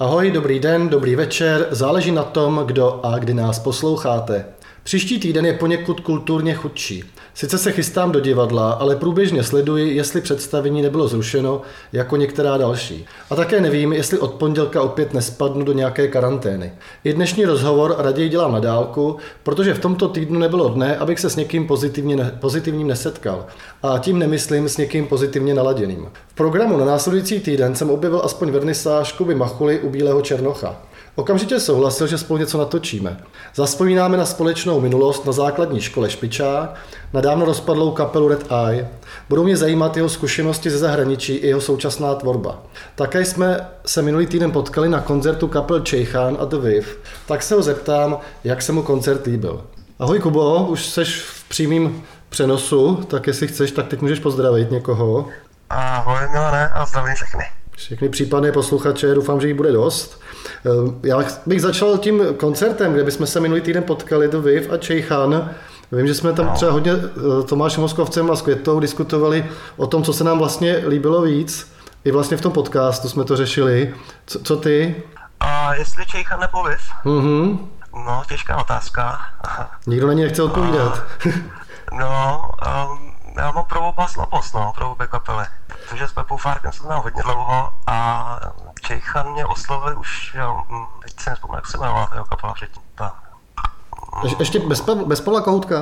Ahoj, dobrý den, dobrý večer, záleží na tom, kdo a kdy nás posloucháte. Příští týden je poněkud kulturně chudší. Sice se chystám do divadla, ale průběžně sleduji, jestli představení nebylo zrušeno, jako některá další. A také nevím, jestli od pondělka opět nespadnu do nějaké karantény. I dnešní rozhovor raději dělám na dálku, protože v tomto týdnu nebylo dne, abych se s někým pozitivně pozitivním nesetkal. A tím nemyslím s někým pozitivně naladěným. V programu na následující týden jsem objevil aspoň vernisáž Kuby Machuly u Bílého Černocha. Okamžitě souhlasil, že spolu něco natočíme. Zaspomínáme na společnou minulost na základní škole Špičák, na dávno rozpadlou kapelu Red Eye. Budou mě zajímat jeho zkušenosti ze zahraničí i jeho současná tvorba. Také jsme se minulý týden potkali na koncertu kapel Čejchan a The Viv, tak se ho zeptám, jak se mu koncert líbil. Ahoj Kubo, už seš v přímém přenosu, tak jestli chceš, tak teď můžeš pozdravit někoho. Ahoj Milane a zdravím všechny. Všechny případné posluchače, doufám, že jich bude dost. Eh, Já bych začal tím koncertem, kde bychom se minulý týden potkali, The Viv a Čejchan. Vím, že jsme tam třeba hodně eh, Tomášem Moskovcem a s Květou diskutovali o tom, co se nám vlastně líbilo víc. I vlastně v tom podcastu jsme to řešili. Co, co ty? A jestli Čejcha nebo Viv? Mhm. No, těžká otázka. Nikdo na ní nechce odpovídat. No, um, já mám pro oba slabost, no, pro obě kapely. Protože s Pepou Farkem jsem znal hodně dlouho a Čejchan mě oslovil už, jo, hm, teď si nespomínám, jak se jmenovala jeho kapela předtím. Ta, Ješ- Ještě bez, bez Pavla Kohoutka?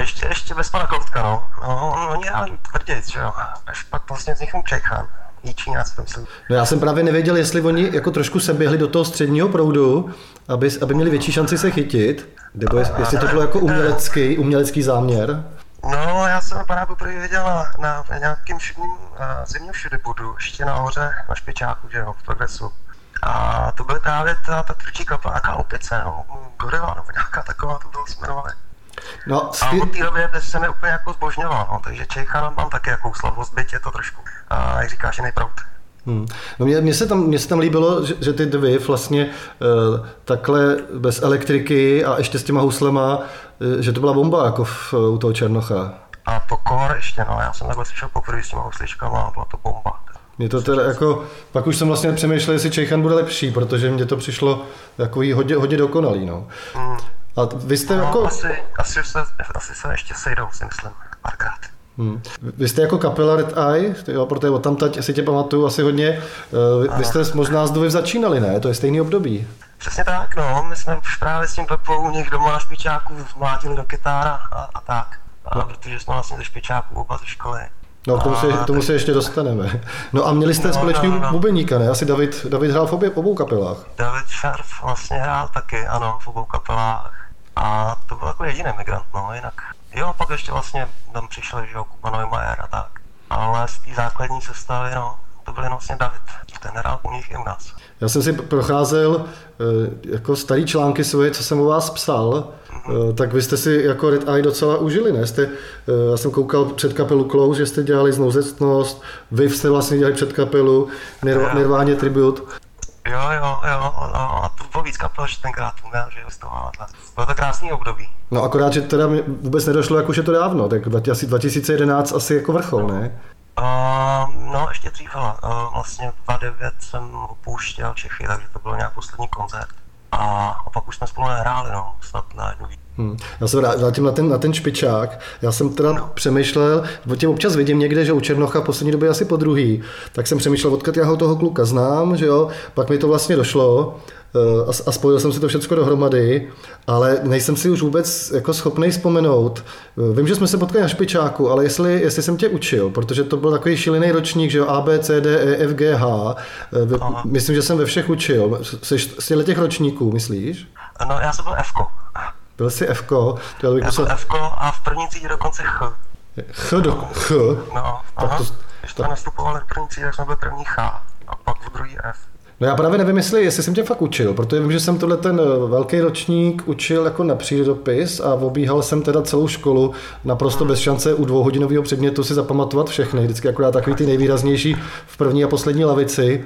ještě, ještě bez pana Koutka, no. No, oni hráli tvrdějc, že jo. Až pak vlastně vzniknul Čejchan. Myslím. No já jsem právě nevěděl, jestli oni jako trošku se běhli do toho středního proudu, aby, aby měli větší šanci se chytit, nebo jest- jestli to bylo jako umělecký, umělecký záměr. No, já jsem pana poprvé viděl na, nějakým šedním uh, zimním všudybudu, ještě nahoře na špičáku, že jo, v progresu. A to byly právě ta, ta tvrdší kapela, nějaká opice, no, gorila, nebo nějaká taková, to bylo směrované. No, A skvěl... od té doby se mi úplně jako zbožňoval, no, takže Čejcha mám taky jakou slavost, byť je to trošku, uh, jak říkáš, jiný prout. Hmm. No mě, mě, se tam, mě se tam líbilo, že, že ty dvě vlastně uh, takhle bez elektriky a ještě s těma huslema, uh, že to byla bomba jako v, u toho Černocha. A to kor ještě, no, já jsem takhle slyšel poprvé s těma husličkama, byla to bomba. Mě to teda jako, pak už jsem vlastně přemýšlel, jestli Čejchan bude lepší, protože mně to přišlo takový hodně, hodně dokonalý, no. Hmm. A vy jste No, jako, asi, asi, se, asi se ještě sejdou, si myslím, párkrát. Hmm. vy jste jako kapela Red Eye, jo, protože od tam teď si tě pamatuju asi hodně, uh, vy, vy jste možná z Dovy začínali, ne? To je stejný období. Přesně tak, no. My jsme už právě s tím Pepou u nich doma na špičáku mlátili do kytára a, a tak. A protože jsme vlastně ze špičáku oba ze školy. No, k tomu se, k tomu se ještě dostaneme. No a měli jste No, společný no, no. bubeníka, ne? Asi David, David hrál v obě, obou kapelách. David Šarf vlastně hrál taky, ano, v obou kapelách. A to byl jako jediný migrant, no, jinak. Jo, pak ještě vlastně tam přišel, že jo, Kuba Neumayer a tak. Ale z té základní sestavy, no, to byl vlastně David. Ten hrál u nich i u nás. Já jsem si procházel eh, jako starý články svoje, co jsem o vás psal, eh, tak vy jste si jako Red Eye docela užili, ne? Jste, eh, já jsem koukal před kapelu Close, že jste dělali znouzectnost, vy jste vlastně dělali před kapelu Nirv- Nirváně Tribute. Jo, jo, jo, no, a to bylo víc kapel, že tenkrát uměl, že listoval. Bylo to krásný období. No akorát, že teda mi vůbec nedošlo, jak už je to dávno, tak asi 2011 asi jako vrchol, ne? Uh, no, ještě dřív, ale uh, vlastně v 2009 jsem opouštěl Čechy, takže to byl nějak poslední koncert. A, a pak už jsme spolu nehráli, no, snad na jednu víc. Hmm. Já se vrát- vrátím na ten, na ten špičák. Já jsem teda no. přemýšlel, tě občas vidím někde, že u Černocha v poslední době asi po druhý, tak jsem přemýšlel, odkud já ho toho kluka znám, že jo, pak mi to vlastně došlo eh, a, a spojil jsem si to všechno dohromady, ale nejsem si už vůbec jako schopný vzpomenout. Eh, Vím, že jsme se potkali na špičáku, ale jestli, jestli jsem tě učil, protože to byl takový šílený ročník, že jo, A, B, C, D, E, F, G, H. Eh, Aha. Myslím, že jsem ve všech učil. Jsi z těch ročníků, myslíš? No, já jsem byl Fko. Byl jsi Fko, to já bych byl musel... Fko a v první třídě dokonce Ch. Ch do Ch. No, Tak aha. to- Když jsme nastupovali v první třídě, tak jsme byli první Ch. A pak v druhý F. No já právě nevím, jestli, jestli jsem tě fakt učil, protože vím, že jsem tohle ten eh, velký ročník učil jako na přírodopis a obíhal jsem teda celou školu naprosto bez šance u dvouhodinového předmětu si zapamatovat všechny, vždycky akorát takový ty nejvýraznější v první a poslední lavici.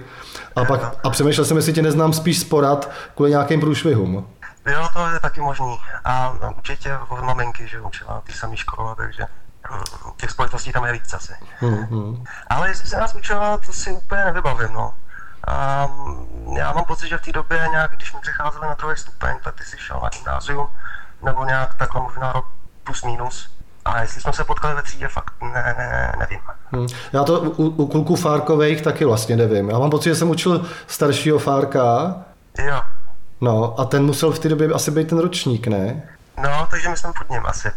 A pak a přemýšlel jsem, jestli tě neznám spíš sporad kvůli nějakým průšvihům. Jo, to je taky možný. A určitě od maminky, že učila té samé škole, takže hm, těch spojitostí tam je víc asi. Hmm, hmm. Ale jestli se nás učila, to si úplně nevybavím, no. A já mám pocit, že v té době nějak, když mi přecházeli na druhý stupeň, tak ty jsi šel na gymnázium, nebo nějak takhle možná rok plus minus. A jestli jsme se potkali ve třídě, fakt ne, ne, nevím. Hmm. Já to u, u kluků Fárkových taky vlastně nevím. Já mám pocit, že jsem učil staršího Fárka. Jo. No a ten musel v té době asi být ten ročník, ne? No, takže my jsme pod ním asi.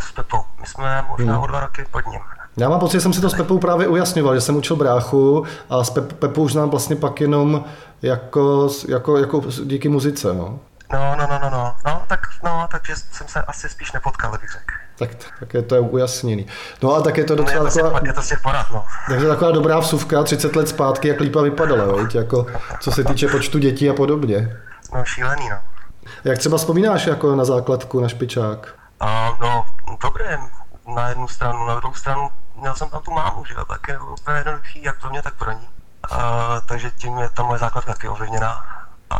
S Pepou. My jsme možná hmm. o dva roky pod ním. Já mám pocit, že jsem si to s Pepou právě ujasňoval, že jsem učil bráchu a s Pep, Pepou znám vlastně pak jenom jako, jako, jako díky muzice. No. No, no, no, no, no, no, tak, no, takže jsem se asi spíš nepotkal, bych řekl. Tak, tak je to je ujasněný. No a tak je to docela no, je to taková... Je to z těch porad, no. Takže taková dobrá vsuvka, 30 let zpátky, jak lípa vypadala, veď? Jako, co se týče počtu dětí a podobně. No, šílený, no. Jak třeba vzpomínáš jako na základku, na špičák? Uh, no, dobré, na jednu stranu, na druhou stranu měl jsem tam tu mámu, že jo, tak je úplně jednoduchý, jak pro mě, tak pro ní. Uh, takže tím je ta moje základka taky ovlivněná. A,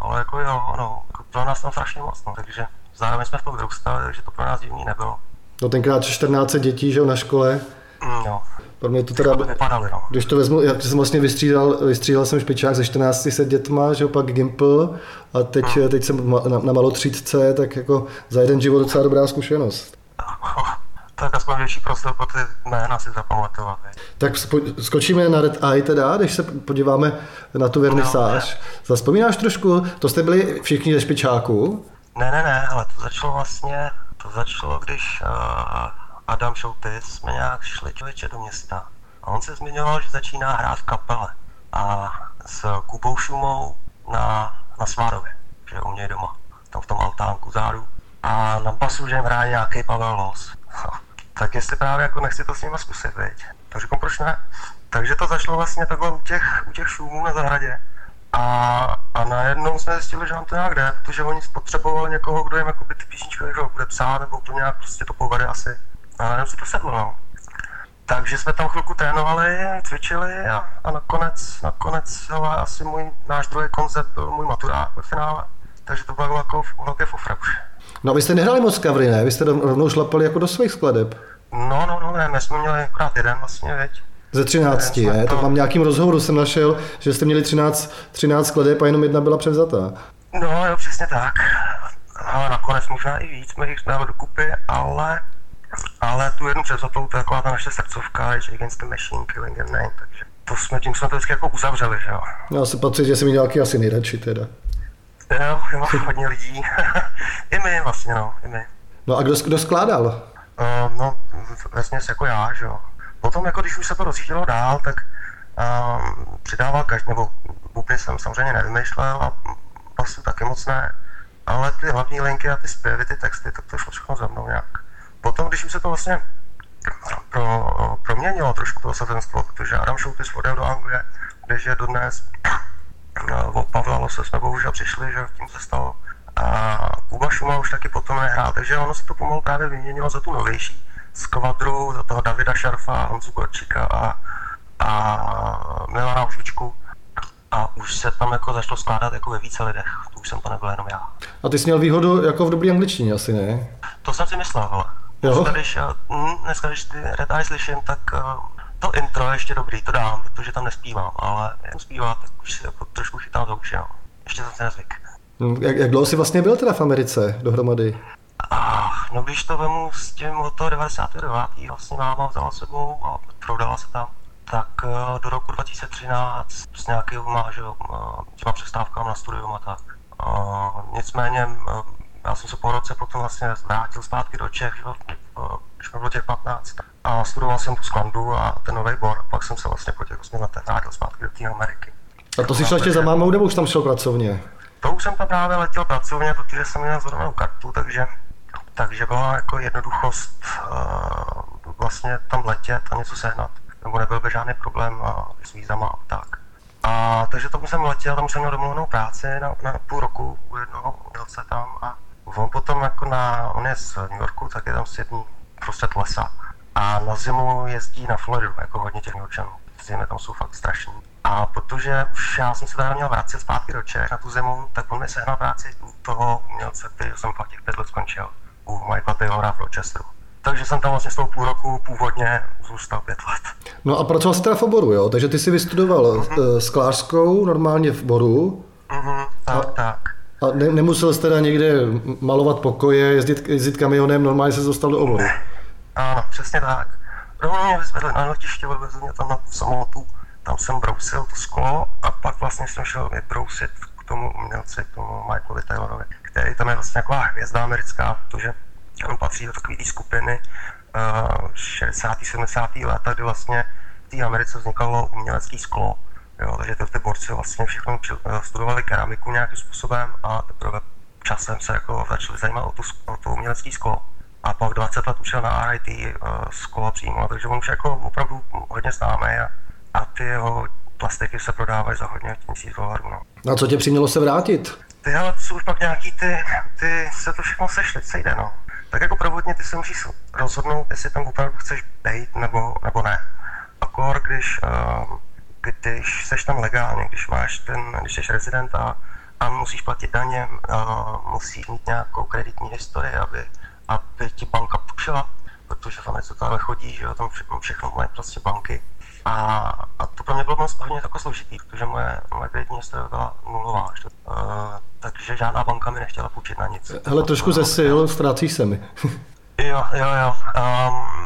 ale jako jo, no, jako pro nás tam strašně moc, no, takže zároveň jsme v tom vyrůstali, takže to pro nás divný nebylo. No tenkrát 14 dětí, že jo, na škole. Mm, jo. Pro mě to teda, vypadaly, no. když to vezmu, jak jsem vlastně vystřídal, vystřídal jsem špičák ze 14 se dětma, že jo, pak Gimple a teď, hmm. teď jsem na, na malotřídce, tak jako za jeden život docela dobrá zkušenost. tak aspoň větší prostor pro ty jména si zapamatovat. Tak skočíme na Red Eye teda, když se podíváme na tu vernisáž. No, Zaspomínáš trošku, to jste byli všichni ze špičáku? Ne, ne, ne, ale to začalo vlastně, to začalo, když uh, Adam Šouty jsme nějak šli člověče do města a on se zmiňoval, že začíná hrát v kapele a s Kubou Šumou na, na Svárově, že u něj doma, tam v tom altánku zádu. A na basu, že hraje nějaký Pavel Los. tak jestli právě jako nechci to s nimi zkusit, viď? Tak říkám, proč ne? Takže to začalo vlastně takhle u těch, u těch šumů na zahradě. A, a najednou jsme zjistili, že nám to nějak jde, protože oni spotřebovali někoho, kdo jim jako ty písničky bude psát, nebo to nějak prostě to povede asi. A najednou se to sedlo, no. Takže jsme tam chvilku trénovali, cvičili a, a nakonec, nakonec ale asi můj, náš druhý koncert byl můj maturák ve finále. Takže to bylo jako velké fofra už. No vy jste nehrali moc kavry, ne? Vy jste rovnou šlapali jako do svých skladeb. No, no, no, ne, my jsme měli akorát jeden vlastně, veď. Ze 13, je? To... mám nějakým rozhovoru jsem našel, že jste měli 13, 13 skladeb a jenom jedna byla převzatá. No jo, přesně tak. Ale nakonec možná i víc jsme jich dali dokupy, ale, ale tu jednu převzatou, to je taková ta naše srdcovka, Rage Against the Machine, Killing and Name, takže to jsme, tím jsme to vždycky jako uzavřeli, že jo. Já si patří, že jsem nějaký asi nejradši teda. Jo, jo, hodně lidí. I my vlastně, no, i my. No a kdo, kdo skládal? Uh, no, vlastně jako já, že jo. Potom, jako když už se to rozjíždělo dál, tak um, přidával každý, nebo bubny jsem samozřejmě nevymýšlel a basu taky moc ne, ale ty hlavní linky a ty zpěvy, ty texty, tak to šlo všechno za mnou nějak. Potom, když se to vlastně pro, proměnilo trošku to osazenstvo, protože Adam Šoutis odjel do Anglie, kde je dodnes o Pavla Lose jsme bohužel přišli, že tím se stalo. A Kuba Šuma už taky potom nehrál, takže ono se to pomalu právě vyměnilo za tu novější z kvadru, za toho Davida Šarfa, Honzu Korčíka a, a Milana Užvičku. A už se tam jako začalo skládat jako ve více lidech, to už jsem to nebyl jenom já. A ty jsi měl výhodu jako v dobrý angličtině asi, ne? To jsem si myslel, ale dneska, když, hm, dneska, když ty Red Eye slyším, tak uh, to intro je ještě dobrý, to dám, protože tam nespívám, ale jak zpívá, tak už si jako trošku chytám to uši, no. Ještě jsem se nezvyk. Hm, jak, jak dlouho jsi vlastně byl teda v Americe dohromady? A, no když to vemu s tím od toho 99. vlastně máma vzala sebou a prodala se tam, tak uh, do roku 2013 s nějakýma že, uh, těma přestávkama na studium a tak. Uh, nicméně já jsem se po roce potom vlastně vrátil zpátky do Čech, že, když mi bylo těch 15. A studoval jsem tu sklandu a ten nový bor, pak jsem se vlastně po těch 8 letech vrátil zpátky do té Ameriky. A to jsi šel ještě za mámou, nebo už tam šel pracovně? To už jsem tam právě letěl pracovně, protože jsem měl zrovna kartu, takže takže byla jako jednoduchost uh, vlastně tam letět a něco sehnat. Nebo nebyl by žádný problém uh, s vízama a tak. A takže tam jsem letěl, tam jsem měl domluvenou práci na, na půl roku u jednoho umělce tam a on potom jako na, on je z New Yorku, tak je tam sedmý prostřed lesa. A na zimu jezdí na Floridu, jako hodně těch New Yorkčanů. Zimy tam jsou fakt strašný. A protože už já jsem se tady měl vrátit zpátky do Čech na tu zimu, tak on mi sehnal práci u toho umělce, který jsem pak těch pět let skončil u Michaela Taylora v Rochesteru. takže jsem tam vlastně s tou půl roku původně zůstal pět let. No a pracoval jsi teda v oboru, jo? Takže ty jsi vystudoval mm-hmm. sklářskou normálně v Boru. Mm-hmm, tak, a, tak. A ne, nemusel jsi teda někde malovat pokoje, jezdit, jezdit kamionem, normálně se dostal do oboru. Ano, přesně tak. Rovnou mě vyzvedli na letiště, odvezli mě tam na samotu, tam jsem brousil to sklo a pak vlastně jsem šel vybrousit k tomu umělci, k tomu Michaelovi Taylorovi, který tam je vlastně taková hvězda americká, protože on patří do takové skupiny uh, 60. 70. let, kdy vlastně v té Americe vznikalo umělecké sklo. Jo, takže ty, ty borci vlastně všechno eh, studovali keramiku nějakým způsobem a teprve časem se jako začali zajímat o, tu, o to umělecké sklo. A pak 20 let učil na RIT uh, sklo přímo, takže on už jako opravdu hodně známý a, a ty jeho plastiky se prodávají za hodně tisíc dolarů. No. A co tě přimělo se vrátit? Ty ale jsou už pak nějaký ty, ty se to všechno sešly, sejde no tak jako provodně ty se musíš rozhodnout, jestli tam opravdu chceš být nebo, nebo ne. Akor, když, uh, když seš tam legálně, když máš ten, když jsi rezident a, a musíš platit daně, uh, musíš mít nějakou kreditní historii, aby, aby ti banka půjčila, protože tam něco tam chodí, že jo, tam všechno, všechno mají prostě banky. A, a to pro mě bylo moc hodně jako složitý, protože moje, moje kreditní historie byla nulová. Uh, takže žádná banka mi nechtěla půjčit na nic. Hele, trošku ze sil, ztrácíš se mi. jo, jo, jo. Um,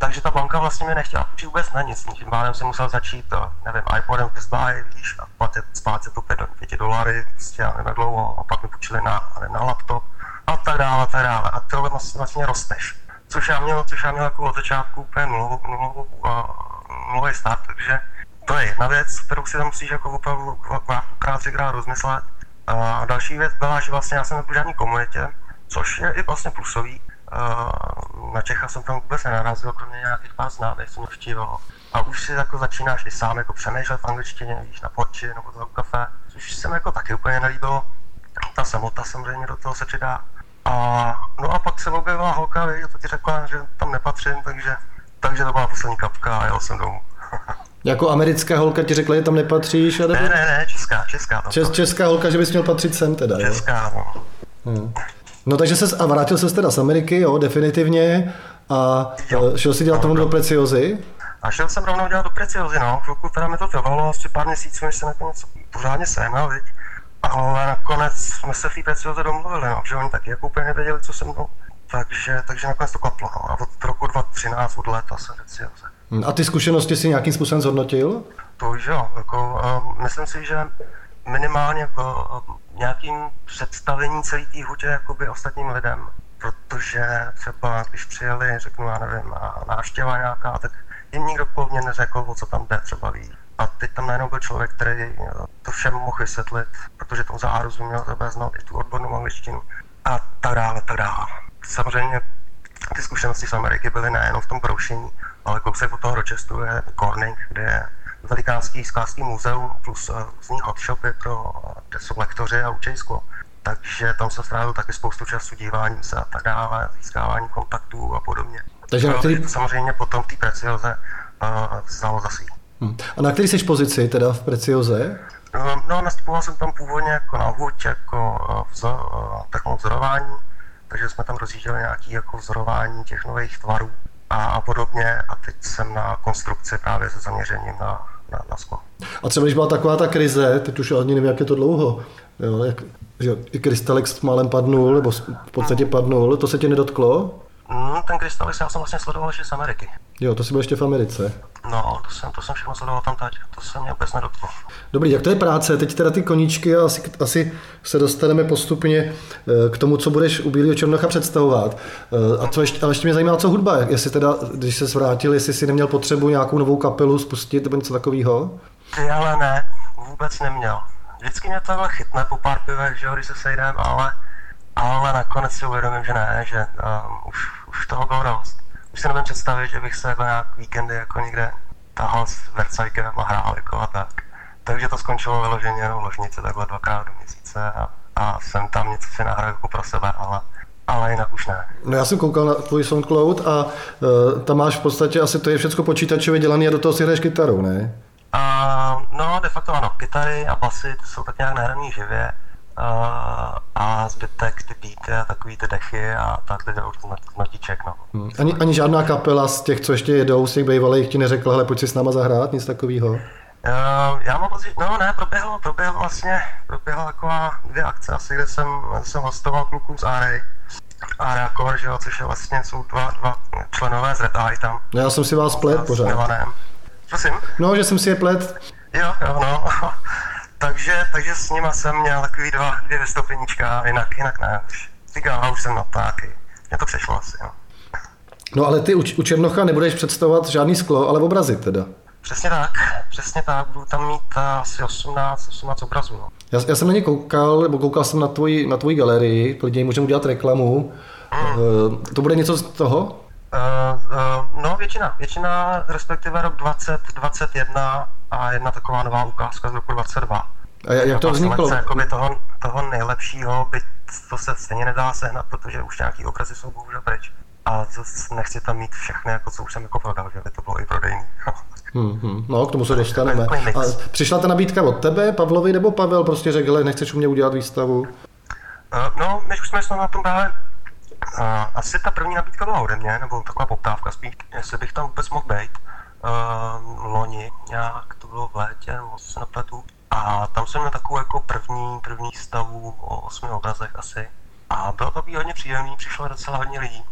takže ta banka vlastně mi nechtěla půjčit vůbec na nic. Tím pádem jsem musel začít, nevím, iPodem Best Buy, víš, a platit splácet to 5, dolary, prostě já nevím dlouho, a pak mi půjčili na, na laptop a tak dále, a tak dále. A tohle vlastně, vlastně rosteš. Což já měl, což já měl jako od začátku úplně nulovou, nulovou, uh, nulový start, takže to je jedna věc, kterou si tam musíš jako opravdu krát třikrát rozmyslet. A další věc byla, že vlastně já jsem v žádné komunitě, což je i vlastně plusový. Na Čecha jsem tam vůbec nenarazil, kromě nějakých pár známých, co mě. A už si jako začínáš i sám jako přemýšlet v angličtině, víš, na porči nebo za kafe, což se mi jako taky úplně nelíbilo. Ta samota samozřejmě do toho se přidá. A, no a pak se objevila holka, a to ti řekla, že tam nepatřím, takže, takže to byla poslední kapka a jel jsem domů. Jako americká holka ti řekla, že tam nepatříš? A nebo... Ne, ne, ne, česká, česká. Čes, česká holka, že bys měl patřit sem teda, Česká, jo? no. Hmm. No takže se a vrátil se teda z Ameriky, jo, definitivně. A jo. šel si dělat rovnou do Preciozy? A šel jsem rovnou dělat do Preciozy, no. Chvilku teda mi to trvalo, asi pár měsíců, než se nakonec pořádně sehnal, viď. Ale nakonec jsme se v té Precioze domluvili, no, že oni taky jako úplně nevěděli, co se mnou. Takže, takže nakonec to klaplo, no. A od roku 2013, od léta se Precioze. Hm, a ty zkušenosti si nějakým způsobem zhodnotil? To už jo. Jako, uh, myslím si, že minimálně v uh, nějakým představení celé té hutě jakoby ostatním lidem. Protože třeba, když přijeli, řeknu, já nevím, návštěva nějaká, tak jim nikdo po mně neřekl, o co tam jde, třeba ví. A teď tam najednou byl člověk, který eh, to všem mohl vysvětlit, protože tomu za rozuměl, to znal i tu odbornou angličtinu a tak dále, tak dále. Samozřejmě ty zkušenosti z Ameriky byly nejenom v tom broušení, ale kousek od toho Rochesteru je Corning, kde je velikánský sklářský muzeum plus uh, různý hotshopy, pro, kde jsou lektoři a učení sklo. Takže tam se strávil taky spoustu času díváním se a tak dále, získávání kontaktů a podobně. Takže na který... samozřejmě potom v té precioze uh, za svý. Hmm. A na který jsi pozici teda v precioze? No, no nastupoval jsem tam původně jako na huť, jako vzor, uh, vzorování, takže jsme tam rozjížděli nějaké jako vzorování těch nových tvarů a, a podobně. A teď jsem na konstrukci právě se zaměřením na, na, na sklo. A třeba když byla taková ta krize, teď už ani nevím, jak je to dlouho, jo, jak, že i Krystalex málem padnul, nebo v podstatě padnul, to se tě nedotklo? No, ten Krystalex já jsem vlastně sledoval že z Ameriky. Jo, to jsi byl ještě v Americe. No, to jsem, to jsem všechno sledoval tam teď, to se mě vůbec nedotklo. Dobrý, jak to je práce? Teď teda ty koníčky a asi, asi se dostaneme postupně eh, k tomu, co budeš u Bílého Černocha představovat. Eh, a, co ještě, a ještě mě zajímá, co hudba, jestli teda, když se zvrátil, jestli jsi neměl potřebu nějakou novou kapelu spustit nebo něco takového? Ty ale ne, vůbec neměl. Vždycky mě to chytne po pár pivech, že když se sejdeme, ale, ale nakonec si uvědomím, že ne, že um, už, už toho bylo dost už si nevím představit, že bych se jako nějak víkendy jako někde tahal s Vercajkem a hrál jako a tak. Takže to skončilo vyloženě v ložnici takhle dvakrát do měsíce a, a jsem tam něco si nahraju jako pro sebe, ale ale jinak už ne. No já jsem koukal na tvůj SoundCloud a uh, tam máš v podstatě asi to je všechno počítačově dělané a do toho si hraješ kytarou, ne? Uh, no, de facto ano, kytary a basy ty jsou tak nějak nahraný živě a, a zbytek ty beaty a takový ty dechy a takhle jde notiček, no. Hmm. Ani, ani žádná kapela z těch, co ještě jedou, z těch bývalých ti neřekla, hele, pojď si s náma zahrát, nic takového? Uh, já mám pocit, no ne, proběhlo, proběhlo vlastně, proběhla taková dvě akce asi, kde jsem, jsem hostoval klukům z RA, RA Core, že jo, což je vlastně, jsou dva, dva členové z Red Eye tam. No, já jsem si vás plet pořád. Prosím? No, že jsem si je plet. Jo, jo, no. Takže, takže s nima jsem měl takový dva, dvě vystoupeníčka, jinak, jinak ne. Říkám, už jsem na ptáky. Mě to přešlo asi, jo. No ale ty u, u Černocha nebudeš představovat žádný sklo, ale obrazy teda. Přesně tak, přesně tak, budu tam mít uh, asi 18, 18 obrazů. No. Já, já jsem na ně koukal, nebo koukal jsem na tvoji, na tvoji galerii, klidně můžeme udělat reklamu. Mm. Uh, to bude něco z toho? Uh, uh, no většina, většina, respektive rok 2021 a jedna taková nová ukázka z roku 22. A jak to vzniklo? Jakoby toho, toho nejlepšího, byť to se stejně nedá sehnat, protože už nějaký obrazy jsou bohužel pryč. A to nechci tam mít všechny, jako co už jsem jako prodal, že by to bylo i prodejní. Hmm, hmm. No, k tomu se dostaneme. A přišla ta nabídka od tebe, Pavlovi, nebo Pavel prostě řekl, nechceš u mě udělat výstavu? Uh, no, než už jsme na tom právě, uh, asi ta první nabídka byla ode mě, nebo taková poptávka spíš, jestli bych tam vůbec mohl být. Uh, loni, nějak bylo v létě, nebo se napletu. A tam jsem měl takovou jako první, první stavu o osmi obrazech asi. A bylo to hodně příjemný, přišlo docela hodně lidí.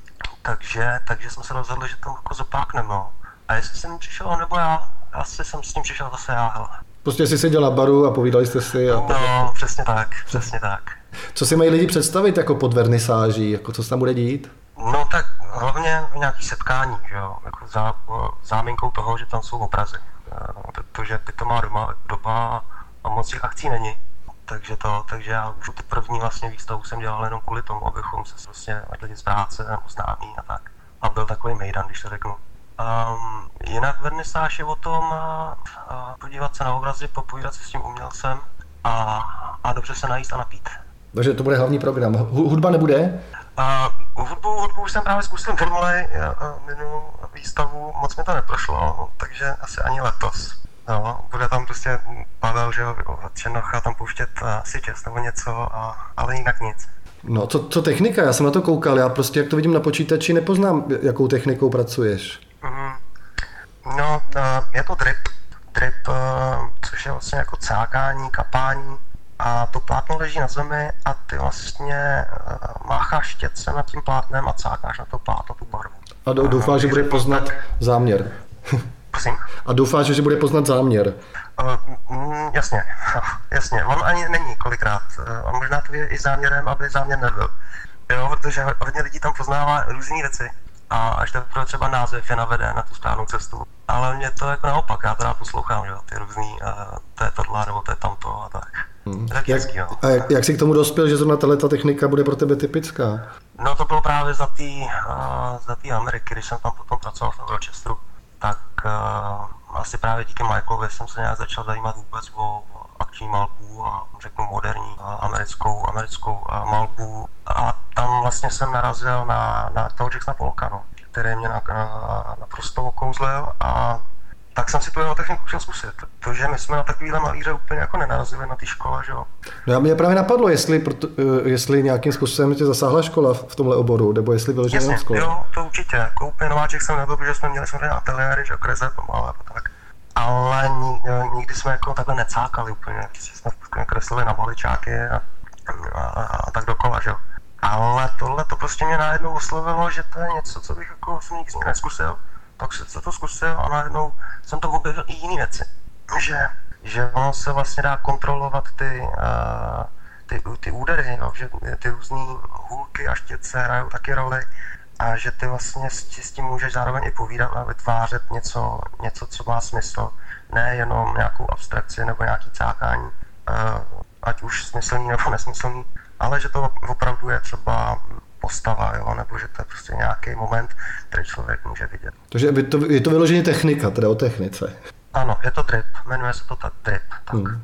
Takže, takže jsme se rozhodli, že tam jako zopákneme. No. A jestli jsem přišel, nebo já, asi jsem s ním přišel zase já, hele. Prostě jsi seděl na baru a povídali jste si. A no, přesně tak, přesně tak. Co si mají lidi představit jako pod vernisáží, jako co se tam bude dít? No tak hlavně nějaký setkání, že jo, jako zá, záminkou toho, že tam jsou obrazy. Protože to má doma, doba a moc těch akcí není. Takže to, takže já už tu první vlastně výstavu jsem dělal jenom kvůli tomu, abychom se vlastně lidi z práce nebo známí a tak. A byl takový mejdan, když to řeknu. Um, jinak vernisáž je o tom uh, uh, podívat se na obrazy, popovídat se s tím umělcem a, a dobře se najíst a napít. Takže to bude hlavní program. Hudba nebude? Uh, hudbu, hudbu už jsem právě zkusil minulé uh, minulou výstavu, moc mi to neprošlo, takže asi ani letos. No, bude tam prostě Pavel, že jo, Černocha tam pouštět asi čest nebo něco, a, ale jinak nic. No, co, co technika? Já jsem na to koukal, já prostě, jak to vidím na počítači, nepoznám, jakou technikou pracuješ. Mm, no, je to drip, drip, což je vlastně jako cákání, kapání a to plátno leží na zemi a ty vlastně mácháš štětce nad tím plátnem a cákáš na to plátno tu barvu. A doufáš, že bude poznat záměr. Prosím? A doufáš, že bude poznat záměr. Uh, jasně, jasně. On ani není kolikrát. Uh, možná to je i záměrem, aby záměr nebyl. Jo, protože hodně lidí tam poznává různé věci a až teprve třeba název je navede na tu správnou cestu. Ale mě to jako naopak, já teda poslouchám, že ty různý, uh, to je tohle, nebo to je tamto a tak. Hmm. jak, no. A jak, jak jsi k tomu dospěl, že zrovna tato technika bude pro tebe typická? No to bylo právě za té uh, za Ameriky, když jsem tam potom pracoval v Rochesteru tak uh, asi právě díky Michaelovi jsem se nějak začal zajímat vůbec o akční malbu a řeknu moderní a americkou, americkou a malbu. A tam vlastně jsem narazil na, na toho Jacksona Polka, no, který mě na, na, naprosto okouzlil a tak jsem si tu jeho techniku chtěl zkusit, protože my jsme na takovýhle malíře úplně jako nenarazili na té škole, že jo. No a mě právě napadlo, jestli, proto, eh, jestli nějakým způsobem tě zasáhla škola v tomhle oboru, nebo jestli vyloženě jenom škola. Jo, to určitě, jako úplně nováček jsem nebyl, protože jsme měli samozřejmě ateliéry, že kreze, pomalu a tak. Ale eh, nikdy jsme jako takhle necákali úplně, jsme kreslili na baličáky a, a, a, a tak dokola, že jo. Ale tohle to prostě mě najednou oslovilo, že to je něco, co bych jako jsem nikdy neskusil tak se to zkusil a najednou jsem to objevil i jiné věci. Že, že ono se vlastně dá kontrolovat ty, uh, ty, ty údery, no, že ty různé hůlky a štětce hrajou taky roli a že ty vlastně s, s tím můžeš zároveň i povídat a vytvářet něco, něco, co má smysl, ne jenom nějakou abstrakci nebo nějaký cákání, uh, ať už smyslný nebo nesmyslný, ale že to opravdu je třeba postava, jo, nebo že to je prostě nějaký moment, který člověk může vidět. Takže je to, je to vyloženě technika, teda o technice. Ano, je to drip, jmenuje se to tak drip. Tak. Hmm.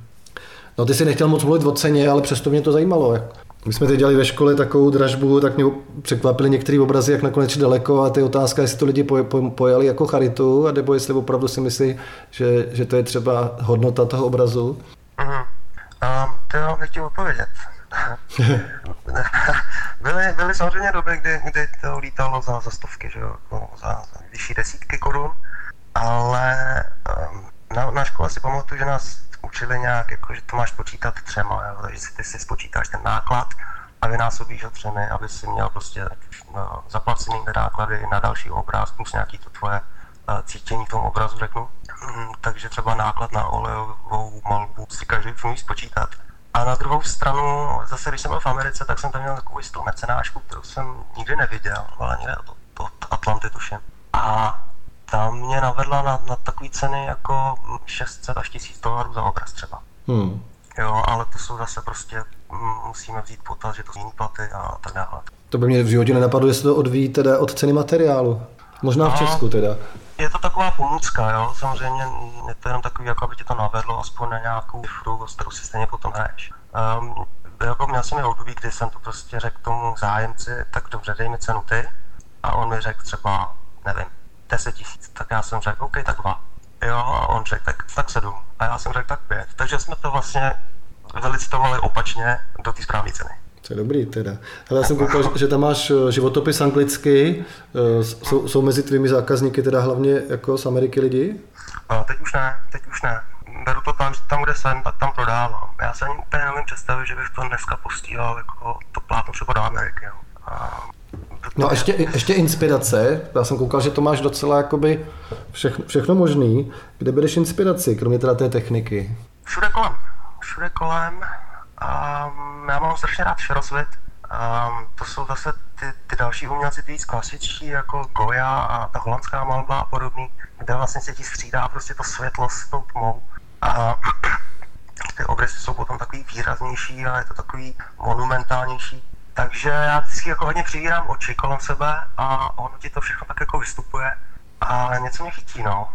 No ty si nechtěl moc mluvit o ceně, ale přesto mě to zajímalo. My jsme teď dělali ve škole takovou dražbu, tak mě překvapily některé obrazy, jak nakonec daleko a ty otázka, jestli to lidi pojali jako charitu, a nebo jestli opravdu si myslí, že, že to je třeba hodnota toho obrazu. Mm-hmm. Um, to jo, nechci odpovědět. byly, byly samozřejmě doby, kdy, kdy to lítalo za, za stovky, že jo, no, za, za vyšší desítky korun, ale um, na, na škole si pamatuju, že nás učili nějak, jako, že to máš počítat třema, jo, takže si ty si spočítáš ten náklad a vynásobíš ho třemi, aby si měl prostě no, zaplacený náklady na další obraz, plus nějaký to tvoje uh, cítění v tom obrazu, řeknu. Mm, takže třeba náklad na olejovou malbu si každý umí spočítat. A na druhou stranu, zase když jsem byl v Americe, tak jsem tam měl takovou jistou mecenášku, kterou jsem nikdy neviděl, ale někde od, od Atlanty tuším. A ta mě navedla na, na takové ceny jako 600 až 1000 dolarů za obraz třeba. Hmm. Jo, ale to jsou zase prostě, musíme vzít potaz, že to jsou jiný platy a tak dále. To by mě v životě nenapadlo, jestli to odvíjí teda od ceny materiálu. Možná v no, Česku teda. Je to taková pomůcka, jo, samozřejmě je to jenom takový, jako aby tě to navedlo aspoň na nějakou cifru, s kterou si stejně potom hraješ. Um, jako měl jsem i období, kdy jsem to prostě řekl tomu zájemci, tak dobře, dej mi cenu ty. A on mi řekl třeba, nevím, 10 tisíc, tak já jsem řekl, OK, tak dva. Jo, a on řekl, tak, tak sedm. A já jsem řekl, tak pět. Takže jsme to vlastně vylicitovali opačně do té správné ceny. To je dobrý teda. Ale já jsem koukal, že tam máš eh, životopis anglicky. Eh, jsou, jsou mezi tvými zákazníky teda hlavně jako z Ameriky lidi? A teď už ne, teď už ne. Beru to tam, tam kde jsem, tak tam prodávám. Já se ani úplně nevím představit, že bych to dneska postíhal jako to plátno třeba do Ameriky. Jo. A No a ještě, ještě inspirace. Já jsem koukal, že to máš docela jakoby všechno, všechno možný. Kde budeš inspiraci, kromě teda té techniky? Všude kolem. Všude kolem. Um, já mám strašně rád šerosvit. Um, to jsou zase ty, ty další umělci, ty víc klasičtí, jako Goya a ta holandská malba a podobný, kde vlastně se ti střídá prostě to světlo s tou tmou. A ty obrysy jsou potom takový výraznější a je to takový monumentálnější. Takže já vždycky jako hodně přivírám oči kolem sebe a ono ti to všechno tak jako vystupuje a něco mě chytí, no.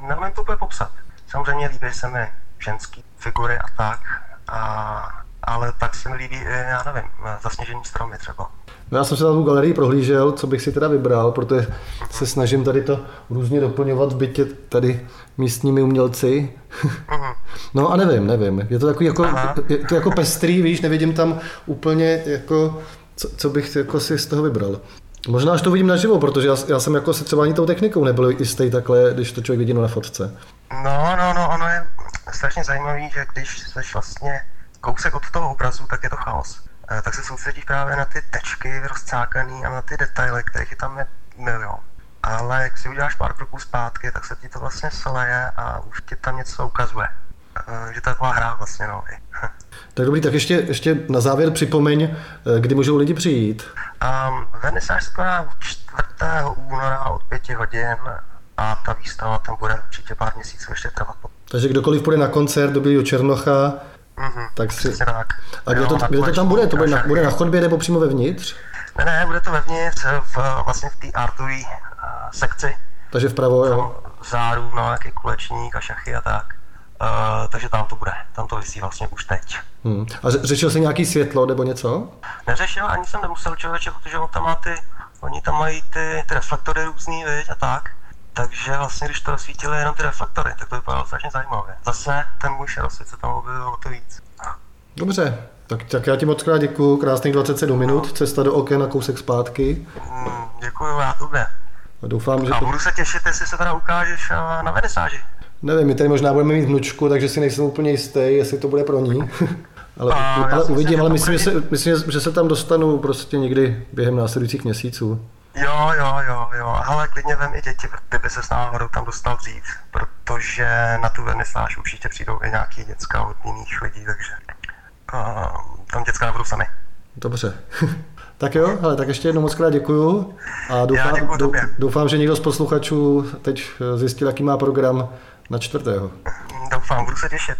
Nevím to úplně popsat. Samozřejmě líbí se mi ženský figury a tak, a, ale tak se mi líbí i, já nevím, zasněžený stromy třeba. No já jsem se na tu galerii prohlížel, co bych si teda vybral, protože se snažím tady to různě doplňovat v bytě tady místními umělci. Mhm. no a nevím, nevím. Je to takový jako, je to jako pestrý, víš, nevidím tam úplně jako, co, co bych jako si z toho vybral. Možná až to vidím naživo, protože já, já jsem jako se třeba ani tou technikou nebyl jistý takhle, když to člověk vidí na fotce. No, no, no, ono je strašně zajímavý, že když jsi vlastně kousek od toho obrazu, tak je to chaos. Eh, tak se soustředíš právě na ty tečky rozcákaný a na ty detaily, kterých je tam milion. Ale jak si uděláš pár kroků zpátky, tak se ti to vlastně sleje a už ti tam něco ukazuje. Eh, že to je taková hra vlastně, no. Tak dobrý, tak ještě, ještě na závěr připomeň, eh, kdy můžou lidi přijít. Um, vernisáž se koná 4. února od 5 hodin a ta výstava tam bude určitě pár měsíců ještě trvat. Takže kdokoliv půjde na koncert do Černocha, Mm-hmm, tak si... tak. A kde, jo, to, kde to tam bude? To bude na, bude na chodbě nebo přímo vevnitř? Ne, ne, bude to vevnitř, v, vlastně v té artové uh, sekci. Takže vpravo, jo? Záru, no, nějaký kulečník a šachy a tak. Uh, takže tam to bude, tam to vysí vlastně už teď. Hmm. A řešil jsi nějaký světlo nebo něco? Neřešil, ani jsem nemusel člověče, protože on tam má ty, oni tam mají ty, ty reflektory různý, viď, a tak. Takže vlastně, když to rozsvítili jenom ty reflektory, tak to vypadalo strašně zajímavě. Zase ten můj šerosvit se tam objevil o to víc. Dobře, tak, tak já ti moc krát děkuju, krásných 27 minut, cesta do oken a kousek zpátky. Mm, děkuju, já tobě. A doufám, že... A budu se těšit, jestli se teda ukážeš na vernisáži. Nevím, my tady možná budeme mít vnučku, takže si nejsem úplně jistý, jestli to bude pro ní. ale, a, ale uvidím, ale myslím, že se, myslím, že se tam dostanu prostě někdy během následujících měsíců. Jo, jo, jo, jo, ale klidně vem i děti, kdyby se s náhodou tam dostal dřív, protože na tu vernisáž určitě přijdou i nějaký děcka od jiných lidí, takže uh, tam děcka nebudou sami. Dobře. tak jo, ale tak ještě jednou moc krát děkuju a doufám, děkuju doufám, že někdo z posluchačů teď zjistil, jaký má program na čtvrtého. Doufám, budu se těšit.